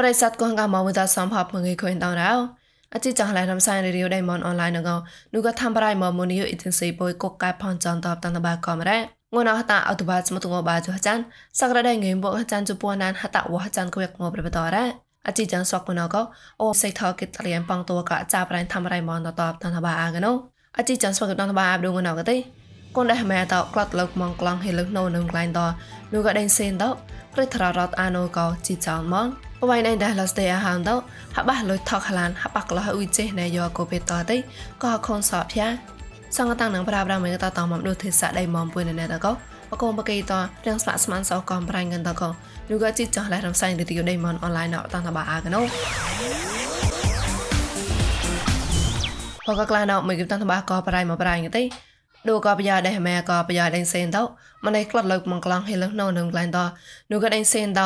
ប្រិស័តកងកមមតាសំភពមងេខុនតរោអចិចងឡៃរំសាយរីយដៃមនអនឡាញងនូកថាំប្រៃមមនីយអ៊ីទិនស៊ីបុយកកកែផនចន្តបតន្តបាកំរ៉ាងួនអហតាអតុបាចមតុងបាចចាន់សក្រដៃងេមបកចាន់ជពួនណានហតវះចាន់គួយកងប្របតរ៉ាអចិចាំងសកណកអូសៃថកិតរៀនបងតួកចាប្រៃធ្វើរៃមនតតបតនបាអាកណូអចិចាំងសកតនបាអាបដងណកទេកូនដែលម៉ែតក្លាត់លើកមងក្លងហេលឹកណូនឹងក្លែងតនោះក៏ដេញសេនតព្រឹត្ររត់អានូក៏ជីចាំងមក បបៃណៃដាឡស្ទេអាហានទៅហបះលុយថកខ្លានហបះក្លោះអ៊ុយចេះណែយកកូពេតតៃក៏ខុនសោភះសង្កតាំងនឹងប្រាប្រាមេកតតមកដូចទេសៈដៃមកពួយណែតកោបកុំបកេតទាំងស្លាក់ស្មានសោកំប្រាញ់ងិនតកោឬក៏ជីចចោះឡែរំសាយរីយដៃមកអនឡាញអត់តាំងតបាអាកណូបកក្លានអត់មកគិតតាំងតបាក៏ប្រៃមកប្រៃងទេ ดูก็ปยาได้แม่ก็ปยาได้เซนเตามันได้กลัดเลิกมังกลางให้เลิกนอนนึงกลานต่อนูก็ได้เซนเตา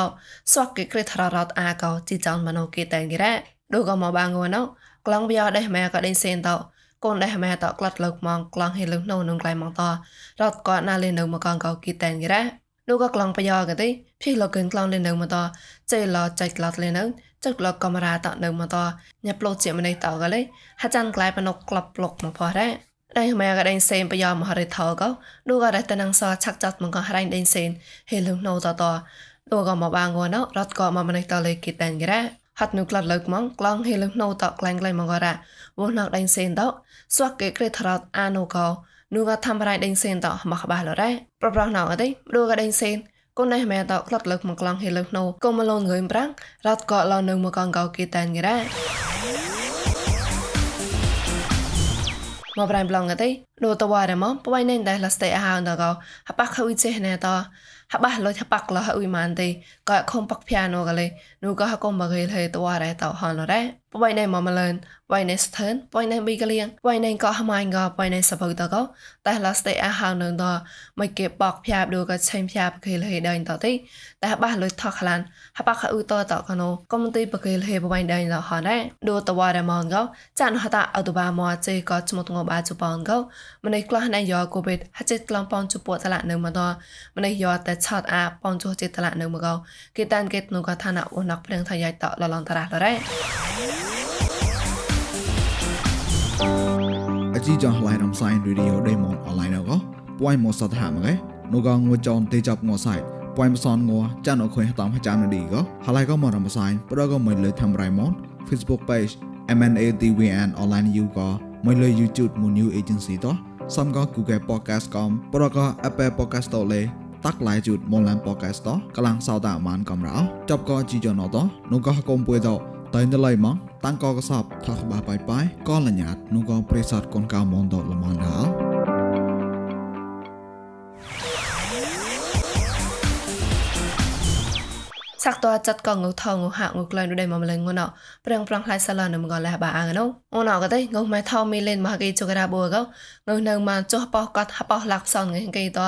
สวักกิกริทรารอดอาก็จีจังมันโอเคแต่งกิแรดูก็มาบางวันเนาะกลางปยาได้แม่ก็ได้เซนเตากូនដែលម៉ែតក្លាត់លើកមកក្លងហេលឹងនៅនឹងក្លៃមកតរត់ក៏ណាលេនៅមកកងកោគីតែនគេរ៉ានោះក៏ក្លងបយ៉កទេភីលកឹងក្លងលេនៅមកតចេឡចៃក្លាត់លេនៅចុកលកកាមេរ៉ាតនៅមកតញ៉ាប់ឡូជាម្នេះតក៏លេហាចាន់ក្លៃបណុកក្លាប់ប្លុកមកផោះរ៉ា ដៃម៉ែក៏ដេញសេនបយ៉មហរិថោក៏នោះក៏រ៉េតនឹងសឆាក់ចាត់មកក៏រ៉ៃដេញសេនហេលឹងនៅតតនោះក៏មកបាងងណរត់ក៏មកម្នេះតលេគីតែនគេរ៉ាហាត់នូក្លាត់លើកមកក្លងហេលឹងណូតក្លែងក្លែងមកករ៉ាវោណកដេញសេនតស្វាក់គេក្រេត្រតអានូកោនូក៏ធ្វើប្រៃដេញសេនតមកបាឡរ៉ាប្រប្រោះណៅអត់ទេដូក៏ដេញសេនកូនណេះមែតក្លាត់លើកមកក្លងហេលឹងណូកុំមឡូនងើយប្រាំងរត់ក៏ឡនៅមកកងកោគេតែនគេរ៉ា មកប្រៃប្លងអត់ទេដូតវ៉ារ៉ាមកបបៃណេនដែលឡាស្តេអាហានតកោហបខុយចេះណែតហបះលុយហបកលអ៊ុយម៉ានទេក៏ខំបកភៀណូកលេ នូក៏ហកុំបកេលហេតវ៉ារ៉េតហនរ៉េបបៃណេមកមលឿនបបៃណេស្ថើនបបៃណេប៊ីកលៀងបបៃណេក៏ហម៉ាញ់ក៏បបៃណេសបតកោតែឡាស្តេអាហាននឹងតមកគេបកភៀបដូក៏ឆេងភៀបកេលហេដៃតទេតែហបះលុយថខឡានហបខអ៊ុតតកណូកុំទីបកេលហេបបៃដៃតហនរ៉េដូតវ៉ារ៉េម៉ងក៏ចានហតាអតុបាមកចេក៏ចមតងបាជប៉ុនក៏ម្នេះខ្លះណៃយកកូបេតហចិត្តក្លំប៉នជពួតតឡានៅមកតម្នេះយកតែឆតអាប៉នចុះចិត្តតឡានៅមកគេតានគេនូក៏ឋានៈអូនកព្រៀងថៃតលឡងតារះលរ៉េអជីចងឡៃរំសាយរីឌីអូដេម៉ុនអនឡាញក៏ពួយមកសតហាមកឯនូក៏ងួចនទេចាប់ងសៃពួយមសនងចានអខុយតាមចាំនឌីក៏ហឡៃក៏មករំសាយប្រក៏មិនលើធ្វើរៃម៉ុន Facebook page MNATVN online you ក៏មិនលើ YouTube មួយ new agency តោះសំក៏ Google Podcast កំប្រក៏ Apple Podcast តលេ តាក់ឡៃជូតមលាន podcast តកលាំងសោតាមានកំរោចប់ក៏ជីយ៉ណតនោះក៏កុំពួយតតែនៅឡៃមកតាំងក៏កសបថកបាបាយបាយក៏លញ្ញាតនោះក៏ប្រេសតកូនកៅមនតលមនដល់ សាក់តចាត់កងងថងងហាក់ងក្លែងដូចមកម្លេងងណោប្រងប្រងខ្លាយសាឡានមងលះបាអាងណោងណោក៏ទេងម៉ែថោមីលេនមកគេជករាបួកងនៅមកចុះប៉ោះកាត់ប៉ោះលាក់ផ្សនងគេត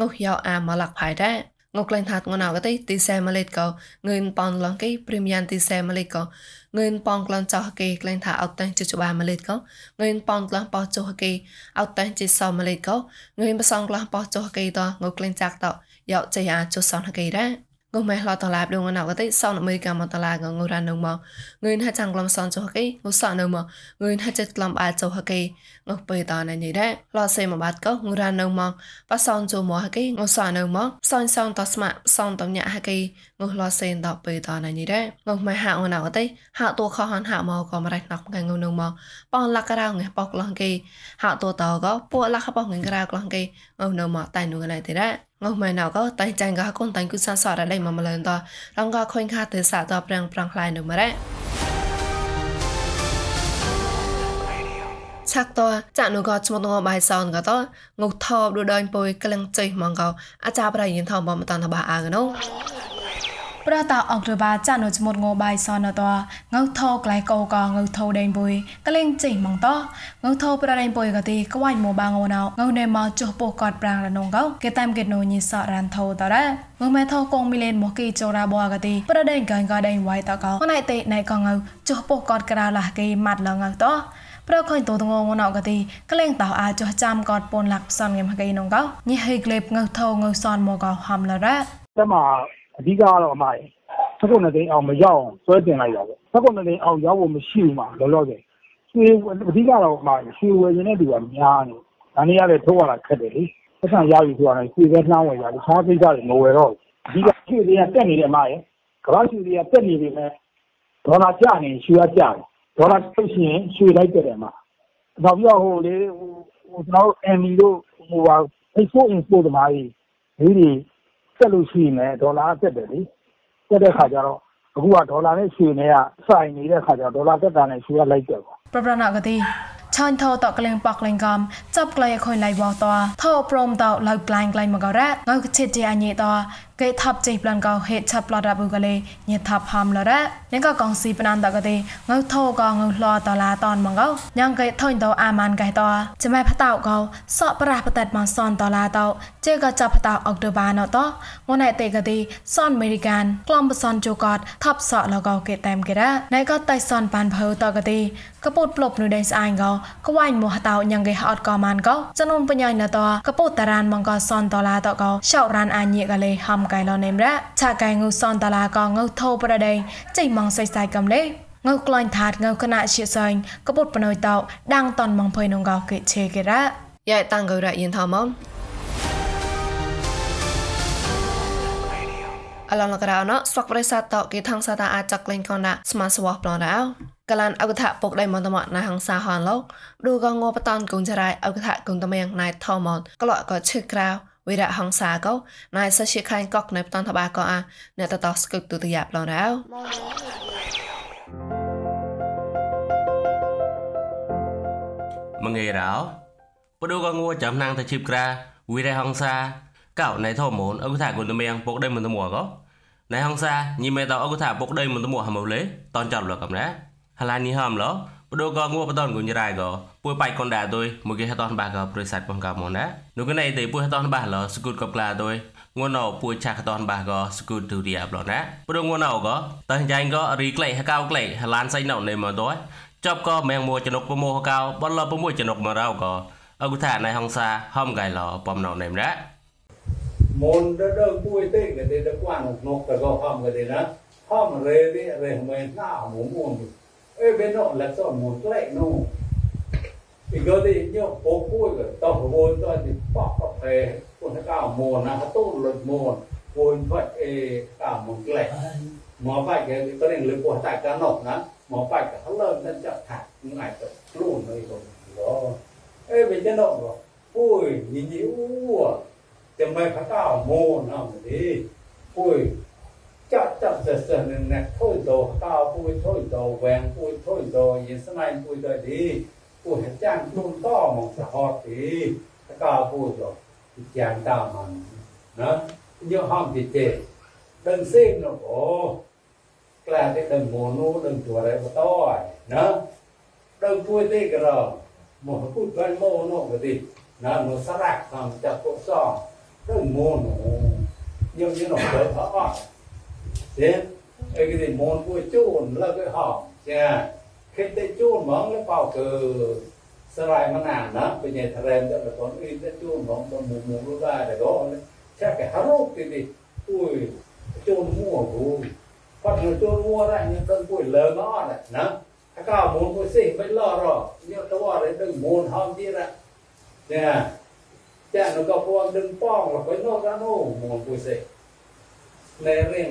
ងយោអាមកលាក់ផៃដែរងក្លែងថាត់ងណៅក៏ទេទីសែម៉ាឡេតក៏ងឿនប៉នឡងគេព្រីមយ៉ាងទីសែម៉ាឡេតក៏ងឿនប៉នក្លងចោះគេក្លែងថាអត់តែជិះច្បាម៉ាឡេតក៏ងឿនប៉នក្លងប៉ោះចោះគេអត់តែជិះសម៉ាឡេតក៏ងឿនបសងក្លងប៉ោះចោះគេតងក្លែងចាក់តយកចេះអាចុះសនគេដែរ ងម៉ែឡតឡាបដងណៅកតៃសោនអមេរិកាមកតឡាងងរ៉ាននងមកងឿនហាចាំងក្លំសនចុះកេងសននៅមកងឿនហាចិត្តក្លំអាចចុះកេងបេតណញីដែរឡសេមកបាត់កងរ៉ាននងមកប៉សនចុះមកកេងសននៅមកសនសនតស្មាសនតំញាហកេងឡសេនតបេតណញីដែរងម៉ែហាអណៅកតៃហាតួខហនហាមកក៏មរៃណក់កងនៅមកបងលករៅងបកឡងកេហាតួតក៏ពួកលកបងក្រៅក្លងកេងនៅមកតែនោះណៃទេដែរ ងោះម៉ែណៅក៏តៃចាញ់ក៏កូនតៃគូសាសរដៃមកមលនតរងក៏ខុញខាទេសាតប្រាំងប្រាំងខ្លាយនៅមរ៉ាឆាក់តចាក់នូក៏ឈ្មោះងបាយសនក៏តងុថបដូចដើញពុយក្លឹងចេះមកក៏អាចារ្យប្រៃយិនថបំតាន់តបាអាកណូ ប្រតាអង្ក្របាចានុស្មុតងបាយសនតងៅថោក្លៃកោកងៅថោដេងបុយកលេងចេះម៉ងតងៅថោប្រដេងបុយកទីក្វាញ់មកបាងអូណៅងៅណេមកចុះពោះកតប្រាំងរនងកោគេតាមកេតណូញីសរានថោតរ៉ាងៅម៉ែថោកងមីលេនមកគីចោរាបកទីប្រដេងកងកដេងវ៉ៃតកោណៃតេណៃកងៅចុះពោះកតក្រាលះគេម៉ាត់លងៅតប្រខុញតតងងណៅកទីក្លែងតោអាចោះចាំកតពនលាក់ផ្សនងេមកេនងកោញីហេក្លេបងៅថោងៅសនមកកោហំលរ៉ាតែមក အဓိကကတော့အမရေသက္ကုဏသိန်းအောင်မရောက်အောင်ဆွဲတင်လိုက်တာပေါ့သက္ကုဏသိန်းအောင်ရောက်ဖို့မရှိဘူးမှာလောလောဆယ်ရွှေအဓိကတော့အမရေရွှေဝယ်ခြင်းတဲ့သူကများနေဒါနေရလဲထုတ်ရတာခက်တယ်လေပတ်စံရယူဆိုတာရွှေပဲနှောင်းဝယ်တာတခြားကိစ္စတွေမဝယ်တော့ဘူးအဓိကရွှေတွေကတက်နေတယ်အမရေကမ္ဘာရွှေတွေကတက်နေပြီမဲ့ဒေါ်လာကျနေရွှေကကျတယ်ဒေါ်လာထုတ်ရှင်ရွှေလိုက်တက်တယ်မှာနောက်ပြီးတော့ဟိုလေဟိုကျွန်တော်တို့ ME တို့ဟိုဟာ export import တမားကြီးဒီ တွေတက်လို့ရှိရင်ဒေါ်လာတက်တယ်လေတက်တဲ့ခါကျတော့အခုကဒေါ်လာနဲ့ရွှေနဲ့ကစိုင်နေတဲ့ခါကျတော့ဒေါ်လာတက်တာနဲ့ရွှေကလိုက်တယ်ပေါ့ ប្រប្រណកទីឆាញ់ថោតក្លែងប៉ក្លែងកំចាប់ក្លែងខុញឡៃបោតថោព្រមតឡៅក្លែងក្លែងមកករ៉ាងៅកជិតជាអញេត គេថាប់ចេប្លន់កោហេតឆាប់ឡដាបុកលេញេថាប់ហាំឡរ៉ាញកកងស៊ីបណានតកទេងៅថោកងៅឡតឡាតនមកោញ៉ងគេថុញតអាម៉ានកែតចម៉ែផតោកោសក់ប្រះបតាត់មកសនតឡាតោជេកចាប់ផតោអុកតូបាណតងួនឯតេកទីសនអមេរិកានក្លំបសនជូកតថាប់សក់លកោគេតែមគេរ៉ាណៃក៏តៃសនបានភៅតកទីកពុតប្លប់នុដេស្អាញកោក្វាញ់មោះតោញ៉ងគេហត់កោម៉ានកោចនុនបញ្ញាណតកពុតតារានមកកោសនតឡាតកោឆោរានអាញេកលេហំកៃឡនេមរ៉ាឆាកៃងូសនតឡាកោងៅថោប្រដេចៃម៉ងសៃសៃកំលេងៅក្លាញ់ថាតងៅគណៈជាសែងកពុតបណយតោដាងតនម៉ងភុយនងកោគេឆេគេរ៉ាយ៉ែតាំងកោរ៉យិនថោម៉មអឡងលករណស្វកប្រិស័តតគេថងសាតាអាចក្លែងកនណាស្មាសវះប្លនរោកលានអកថាពុកដៃមន្តមណៃហងសាហនលោកឌូកងបតនកុងចរៃអកថាកុងតមៀងណៃថោមនក្លក់ក៏ឈឹកក្រៅ វិរៈហងសាកោណៃសជាខាញ់កកនៅបតនតបាកោអាអ្នកតតស្កឹកទុតយ៉ាប្លនរោមងេរោបដូកងួចំណាងទៅជីបក្រាវិរៈហង្សាកោណៃធមូនអុថាគុនតមៀងពុកដៃមិនតមួកោណៃហង្សាញីមេតអុថាពុកដៃមិនតមួហមលេតនចតលកំណាហឡានីហមឡ បដូកងួបតនគុនរ៉ៃកោពួយបៃកនដាទុយមកគេហតនបាកោប្រិស័តបងកមណានោះកណៃទេពួយហតនបាឡសគុតកក្លាទុយងួនអពួយឆាកតនបាកោសគុតទូឌីអាប្លណាបដូងួនអកោតះចាញ់កោរីក្លេហកៅក្លេហឡានសៃណោនេមកទុយចប់ក៏មៀងមួចំណុកប្រមោះកៅបលប្រមួយចំណុកមករោក៏អគុថាណៃហងសាហំកៃឡបំណោនេមរ៉ា môn đó đó vui tê cái tê đó quan một nộp cái gò hòm cái tê đó hòm rê đi rê mày nào muốn muốn đi ê bên benno la so mo tre no thì cơ thì nhớ bố cuối rồi tao phải bôi thì bóc bóc thề. Con cái cào mồ na cái tốt mồ. Bôi phải ê cào một lẻ mỏ phải cái cái này lực của tại cá nọc nè mỏ phải cái hắn lên nên chặt thả. Những ngày luôn rồi. Rồi ê về trên nọ rồi ôi, nhìn nhíu à. thì mày phải cào mồ nào mà ôi chấp chấp sợ sợ nên nè thôi đồ cao vui thôi đồ vàng vui thôi đồ yên sân này vui đời đi vui hết trang luôn to một sợ họ thì tao vui rồi chàng tao mà nó nhớ hòm thì chê đừng xin nó khổ là cái đừng mồ nu đừng chùa đấy mà to nó đừng vui tê cái rồi mồ phút gần mồ nó cái gì nó nó sát rạc thằng chặt cuộc sống đừng mồ nu nhưng như nó đỡ thở thế, cái gì môn của chôn là cái họ. Nha khi tới chôn món nó bảo cờ sơ lại mà nản đó bây giờ thằng em đợi là con in tới chôn món con mù mù lúc ra để đó chắc cái hát rốt cái gì. Ui, chôn mua rồi. Phát người chôn mua ra nhưng con buổi lớn nó này nè các cao môn của sinh vẫn lo rồi. Nhưng tao bảo đấy, đừng môn hom chi ra. Dạ. Chà chắc nó có phong đừng phong là phải nó ra nó môn của sinh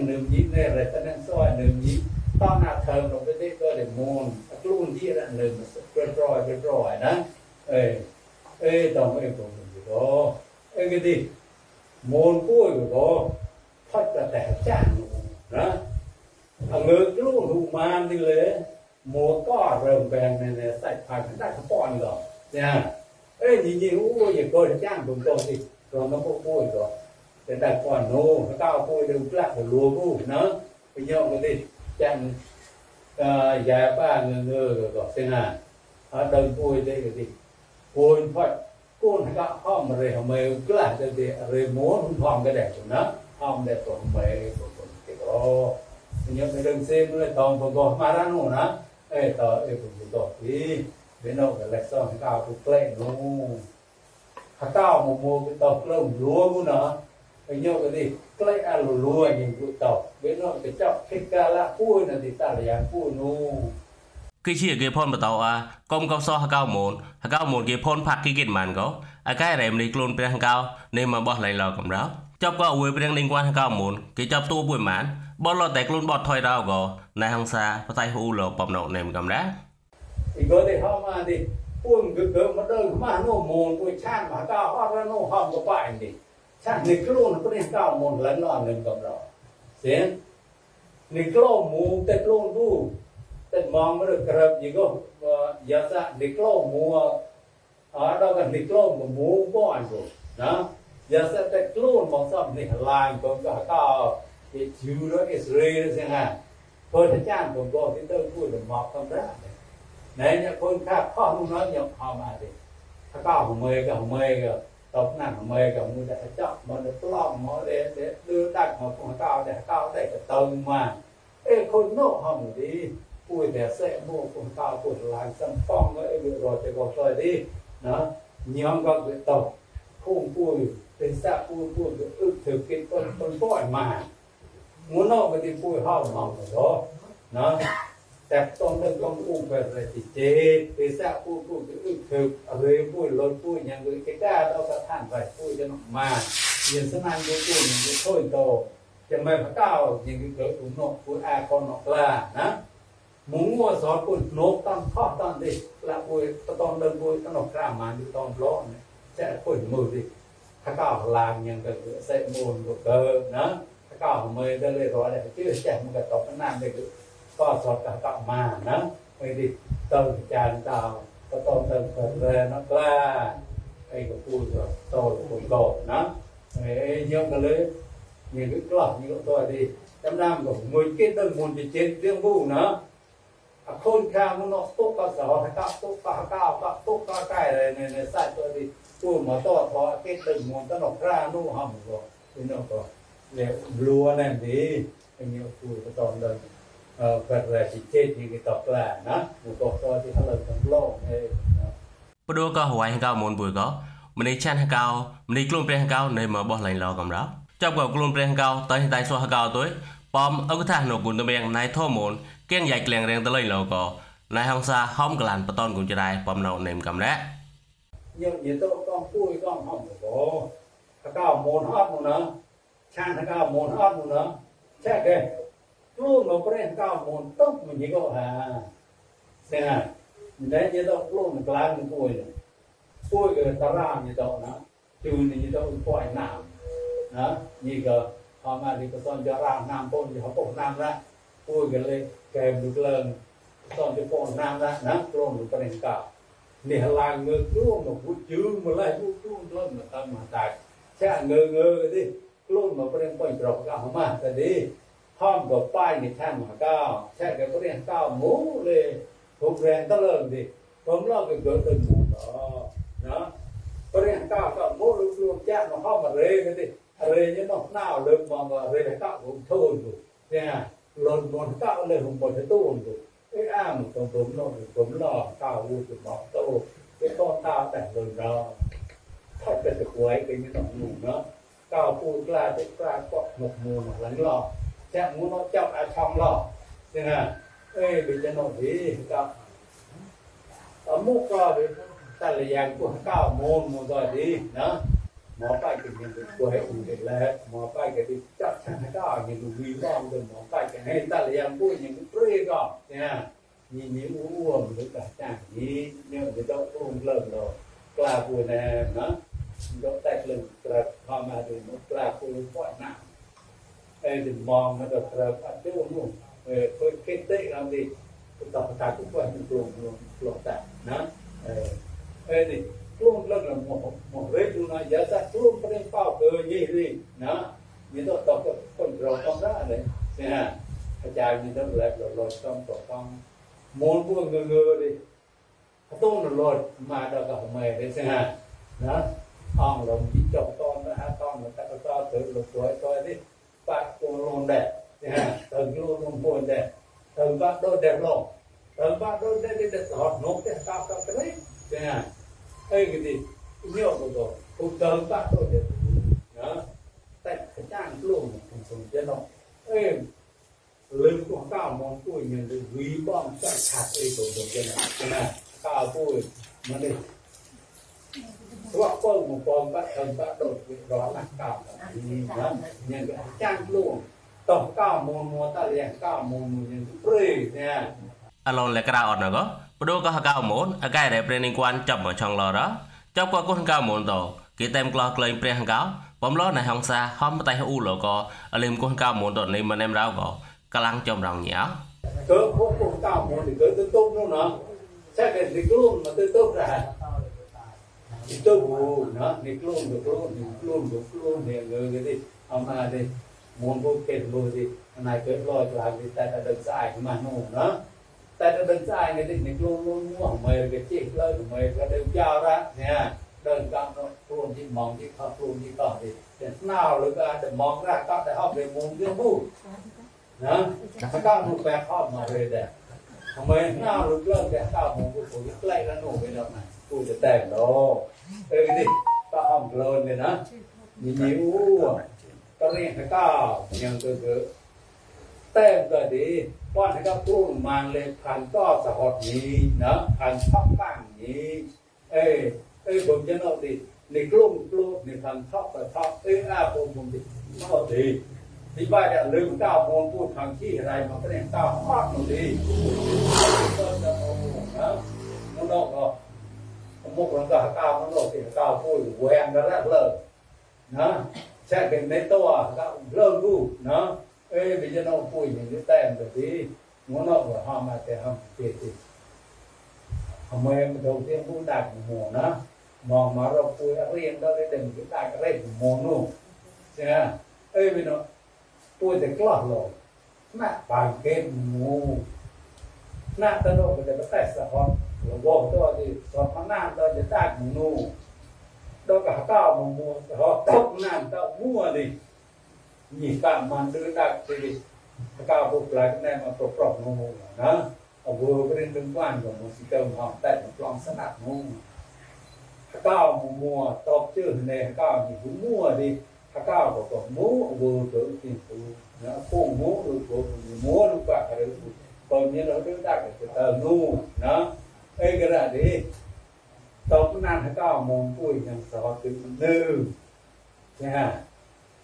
នឹងញីនៅរតនសោនឹងញីតោះណាធើមរបស់ទេក៏ដែលមូនខ្លួនទៀតនឹងប្រត្រយប្រត្រយណាអេអេតោះអេកុំទៅអេគេទីមូនគួយក៏ផត់តែចាស់ណាអើមើលខ្លួនហូម៉ានទីលើមកក៏រើមបែងនៅសាច់ផាក់ដាក់កប៉ុនក៏ណាអេញីញីអូយកក៏ចាំបងក៏ទីព្រមទៅពួយក៏ แต่แต่ก่อนโนเขาก้าวโคยเดินกลับหัวรัวผู้เนาะไปเยอะกันดิจังยายป้าเงือเงือกอกเสงาเดินปุยได้กันดิโคนพอดก้นก็ห้อมเรหเมลกล้าจะเดเรมอนห้อมก็ได้ถูกนะห้อมได้ตัวเมลตัวคนเก็บรอเนี่ยไปเดินเส้นเลยตองปกอบมาร้านหนูนะเอ้ต่อเอ้ผมปกอบที่เป็นเอาแต่เล็กซ่อนข้าวไปเกล้งหนูข้าวหมูหมูไปต่อเกล้งรัวกูเนาะ เอ nhớ cái gì cái à lù lùa những vụ tàu bên nó cái chọc cái ca lá cua là thì ta là dạng cua nu គិជាគេផនបតោអាកុំកោសោះកៅមូនហកៅមូនគេផនផាក់គីគិតម៉ានកោអាកែរែមនេះខ្លួនព្រះកៅនេះមកបោះឡៃឡកំរោចប់ក៏អួយព្រះនឹងគួនហកៅមូនគេចាប់ទួពួយម៉ានបលតែខ្លួនបត់ថយរោក៏ណៃហងសាបតៃហ៊ូលបំណោនេមកំរ៉ា thì có thể họ mà thì buồn cứ cứ mà đơn mà nó mồn tôi chan mà ចានិគ្រូនព្រះកោមុនលឹងអត់នឹងកំរោសេននិគ្រូមូតែខ្លួនគូតែមកមើលក្រើបយីក៏យ៉ាសានិគ្រូមូអត់ដល់កនិគ្រូមូក៏អញ្ចឹងណាយ៉ាសាតែខ្លួនមកសពនេះឡាញក៏ក៏កោគេជឿរអ៊ីស្រាអែលសិង្ហាព្រោះអាចារ្យក៏ក៏ទៅគួរទៅមកកំប្រាណែអ្នកខ្លួនថាខុសនោះខ្ញុំខំអត់ទេថាកោហមេកោហមេកោ ตบหน้าของเมย์กับมือแต่เจาะมันจะปล้องมันเด็ดเด็ดดื้อดักของของก้าวแต่ก้าวได้ก็ตรงมา เอ้คนโน่ห้องดีพูดแต่เสะโม่ของก้าวพูดลายสัมป้องก็ไอ้เรื่องรอจะบอกซอยดีนะย้อมก็เป็นตบพุ่งพูดเป็นแซ่พูดพูดอึดถือกินต้นต้นป้อยมางูโน่ไปที่พูดห้องห้องเนาะ แต่ต้องเรื่องต้องพูดไปอะไรติเจไปแซ่พูดพูดอึถึกอะไรพูดลดพูดอย่างอื่นก็ได้เอากระท่านไปพูดจะนมาเรียนสนานดูพูดอย่างนี้ช่วยโตจะไม่พระเก้าอย่างนี้เกิดอุ่นนกพูดอาคนนกลานะหมุงมัวสอนพูดนกต้องทอดต้องดิละพูดต้องเดินพูดต้องนกกล้ามาดูต้องร้อนจะพูดมือดิพระเก้าลางอย่างเกิดเสมูลก็เกิดนะพระเก้าเมย์ได้เลยร้อยเลยชื่อแจ้งมันก็ตอบนานเลย ก็สอดกับกลับมานะไม่ได้ต้องจานดาวก็ต้องเติมเปิดเลยนะกล้าไอ้ก็พูด ក៏សតតមាណាពេលនេះទៅចានតោក៏តទៅទៅរែណាក្លាអីក៏ពូតទៅពូតក៏ណាអីយើងក៏លើមានគឺក្លោះយកទៅទីចំណាំក៏មួយគេទៅមុនជាចិត្តរឿងគូណាអខូនខាងនោះទុកក៏សហកទុកក៏កោក៏ទុកក៏កែនៅសាច់ទៅទីពូមកតបគេទៅមុនទៅនោះក្រានោះហំក៏ពីនោះក៏លើលួណែនេះខ្ញុំពូតតដល់ perversiteit yang kita pelan nah bukan kau di halau tenggelam eh ព្រោះក៏ហួយហៅមុនពួយក៏ម្នេះឆានហៅម្នេះខ្លួនព្រះហៅនៃមកបោះលែងឡកំរោចាប់ក៏ខ្លួនព្រះហៅតៃតៃសោះហៅទុយប៉មអង្គថានៅគុណតម្រៀងណៃធមូនគៀងយ៉ៃក្លៀងរៀងទៅលែងឡក៏ណៃហងសាហំក្លានបតនគុណចរៃប៉មនៅនេមកំរ៉ាយើងនិយាយទៅកងពួយកងហំក៏ហៅមុនហត់មុនណាឆានហៅមុនហត់មុនណាឆែកគេ nhưng nhiệt độ con cùi con hỏng của có cao môn hót một nữa chan thằng cao môn hót một nữa chắc kìa luôn mà có đến cao môn tốc mình chỉ có à xem à đấy nhiệt độ luôn là láng cái cùi này cùi cái ta ra nhiệt độ nó trừ nhiệt độ quậy nằm đó như cái họ mà đi có son cho ra nam tôn thì họ bổ nam ra cùi cái lên kèm được lần son cho bổ nam ra đó luôn được có đến cao នេះឡាងងើខ្លួនមកពុជឺម្លេះពុខ្លួនខ្លួនមកតាមមកតាចាងើងើទេខ្លួនមកព្រៀងប៉ុញប្រកកមកតែ ห้อมกับป้ายนี่แท่งมาก้าแท่งกับเรียนก้าหมูเลยผมเรียนตะเลิงดิผมเล่าไปเกิดเป็นหมูเนาะนะเรียนก้าก็หมูลูกลูกแจ้งมาห้อมมาเรยกันดิเรยนี่ต้องหน้าเลิกมองว่าเรยก้าผมทุนอยู่เนี่ยหล่นบนก้าเลยผมบนตู้อยู่ไอ้อ้ามของผมเนาะผมหล่อก้าวูจะบอกตู้ไอ้ก้อนตาแต่หล่นเราถ้าเป็นตะกวยเป็นนี่ต้องหนุ่มเนาะก้าพูดกล้าเป็นกล้าก็หมกมูหลังหลอก chạm muốn nó chạm ở trong lò thế là, ê, bị cho nó gì chạm ở múc co bị ta là dạng của cao môn một rồi đi, đó. Mà tay cái gì của hệ ủng định là mà phải cái gì chắc chắn là cao những cái vui vọng rồi mà tay cái này, ta là dạng của những cái prê gọ thế là, nhìn những uống uống với cả chẳng gì nhưng mà cái đâu uống lần rồi là của này nó đó tại lần là họ mà thì nó là của mọi nặng. ดูมันกล้าพูดปล่อยหน้าไอ้ถึงมองมันก็กระอัดเจ้านุ่มเออเคยคิดได้เราดิต่อตาทุกวันมันกลุ่มกลุ่มกลุ่มแต่นะเออเออดิ luôn lần là một một vết luôn là giá sát luôn có đến bao cơ gì đi nó như tôi tập cái con rồi con đó đấy xem ha cái chài như tôi lại rồi rồi trong tổ con muốn mua ngơ ngơ đi tôn rồi rồi mà đâu cả mày đấy xem ha đó ông là chỉ chồng con đó ha con người ta có to tự lục tuổi tôi đi bác cô luôn đẹp luôn đẹp. Từng vô luôn luôn đẹp. Từng bát đôi đẹp lồn từng bát đôi đẹp đi đẹp hot nốt đẹp cao cao cái đấy thế ấy cái gì? Nhiều của tôi. Cũng từng bát đôi đẹp. Đó. Tại cái trang luôn không sống chết đâu ấy lưng của cao mong tuổi nhìn được quý bom chắc sạch ấy cũng sống cái này, cái này cao tuổi mà đi Rõ bông một bom bắt thân bắt đột đó là cao nhìn đó nhân cái trang luôn tổng cao môn môn ta liền cao môn môn nhân free nha អឡូនលេក្រៅអត់ណកបដូកោហកៅមូនអកែរ៉េប្រេនីគួនចាប់មកឆងឡរចាប់កោគុនកៅមូនតគេតែមក្លោះក្លែងព្រះហង្កៅបំលោណៃហងសាហំតៃអ៊ូលកអលឹមគុនកៅមូនតនេះមិនអែមរៅកកំឡាំងចំរងញ៉ា cớ phố cùng cao môn thì cớ tư tung luôn nó sẽ cái nghịch luôn mà tư tung ra thì tư vụ nó itu bu na niklon niklon niklon niklon ne người cái đi ông mà đi muốn vô kết vô đi này cái lo cho anh đi tại ta đừng sai mà nó nó tại ta đừng sai cái đi niklon luôn muốn mày cái chiếc lên mày cái đều giao ra nè đơn cam nó luôn đi mong đi khóc luôn đi tỏ đi để nào lúc ta để mong ra các đại học để muốn cái bu nó các một bé học mà về đẹp ทำไมหน้าลุกเลิกแต่ข้าวผมก็ผมไล่ละหนูไปแล้วนะ กูจะแต่งโลเออดิก็ห้องเลินเลยนะมีนิ้วก็เรียกให้ก้าวยังเกิดแต่งก็ดีว่าให้ก้าวตู้มันเลยพันก็สะหดนี้นะพันท็อปตั้งนี้ เอ้ยเอ้ยผมจะนอกดิในกลุ่มกลุ่มในพันท็อปกับท็อปเอ้ยอาผมผมดินอกดีที่ว่านจะลืมก้าวมงพูดทางที่อะไรมันก็เนี่ยก้าวมากหนูดีก็จะโอ้นะนนอกก็ mụ nó cả cao nó nổi thì cao phổi của em nó rác nó chạy cái mấy to cao lơ gu nó ê bây giờ nó phổi những cái tem rồi đi muốn nó họ mà thì hầm tiền thì hầm em đầu tiên cũng đạt mùa nó mà mà rồi phổi đã riêng đó để đừng cái đạt cái này mùa nụ chưa ê bây nó phổi thì lọt rồi nè bàn kết mù nè tao đâu phải để bắt tay sao របស់ទៅទីសពណាទៅជាតាក់នោះដល់កតោមកមួរត់តណានតមួនេះនេះកម្មមិនទៅដាក់ទីកៅពួកផ្លែណែមកប្រប្រងងណាអវរព្រិនទាំងបានក៏មកស៊ីទៅមកតែមកឡងស្នាប់ងងកៅមួតបជើណែកៅនេះមួនេះកៅក៏ក៏មួអវរទៅទីពូណាពូមួឬពូមួឬបាក់ឬពូមានរត់ដាក់ទៅទៅនោះណា ấy cái là đi tóc nan hay cao mồm vui nhàng sọ từ từ nha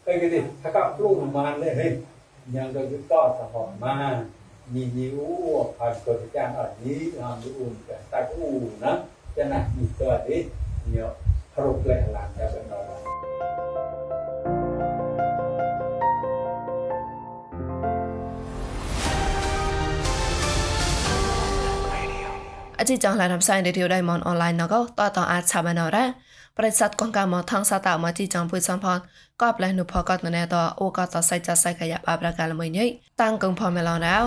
ấy cái gì hay cao tru màn đấy hình nhàng rồi cứ to sọ hỏng mà nhìn nhíu hoàn cầu cái trang ở nhí hàm cái ùn cái tai cái ù nó cho nên nhìn cơ đi nhớ rụt lại làm cái អជីចងឡានំសៃឌីយដៃមនអនឡាញណកតតអាចឆាបណរ៉ាប្រិស័តកងកាមថងសាតាមកជីចងពុយសំផតក៏ផ្លែនុផកតណែតអូក៏តសៃចសៃកយ៉ាបាប្រកាលមួយញីតាំងកងផមេឡនរោ